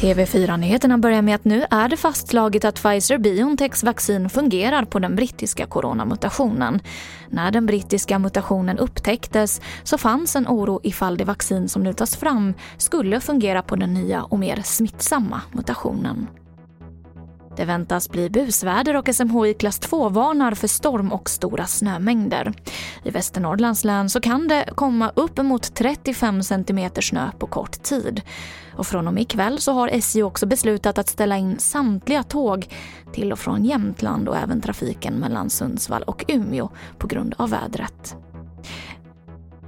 TV4-nyheterna börjar med att nu är det fastslaget att Pfizer-Biontechs vaccin fungerar på den brittiska coronamutationen. När den brittiska mutationen upptäcktes så fanns en oro ifall det vaccin som nu tas fram skulle fungera på den nya och mer smittsamma mutationen. Det väntas bli busväder och SMHI klass 2 varnar för storm och stora snömängder. I Västernorrlands län så kan det komma uppemot 35 cm snö på kort tid. Och från och med ikväll så har SJ också beslutat att ställa in samtliga tåg till och från Jämtland och även trafiken mellan Sundsvall och Umeå på grund av vädret.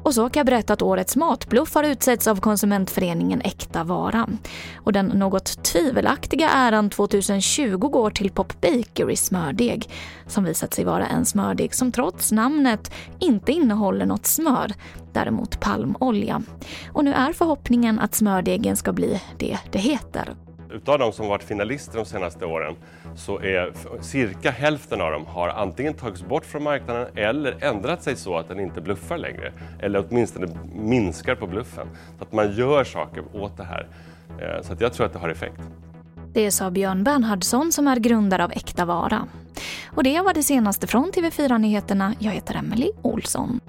Och så kan jag berätta att årets matbluff har utsetts av konsumentföreningen Äkta Vara. Och den något tvivelaktiga äran 2020 går till Pop Bakery smördeg som visat sig vara en smördeg som trots namnet inte innehåller något smör, däremot palmolja. Och nu är förhoppningen att smördegen ska bli det det heter. Utav de som varit finalister de senaste åren så är cirka hälften av dem har antingen tagits bort från marknaden eller ändrat sig så att den inte bluffar längre. Eller åtminstone minskar på bluffen. Så att man gör saker åt det här. Eh, så att jag tror att det har effekt. Det sa Björn Bernhardsson som är grundare av Äkta Vara. Och det var det senaste från TV4 Nyheterna. Jag heter Emily Olsson.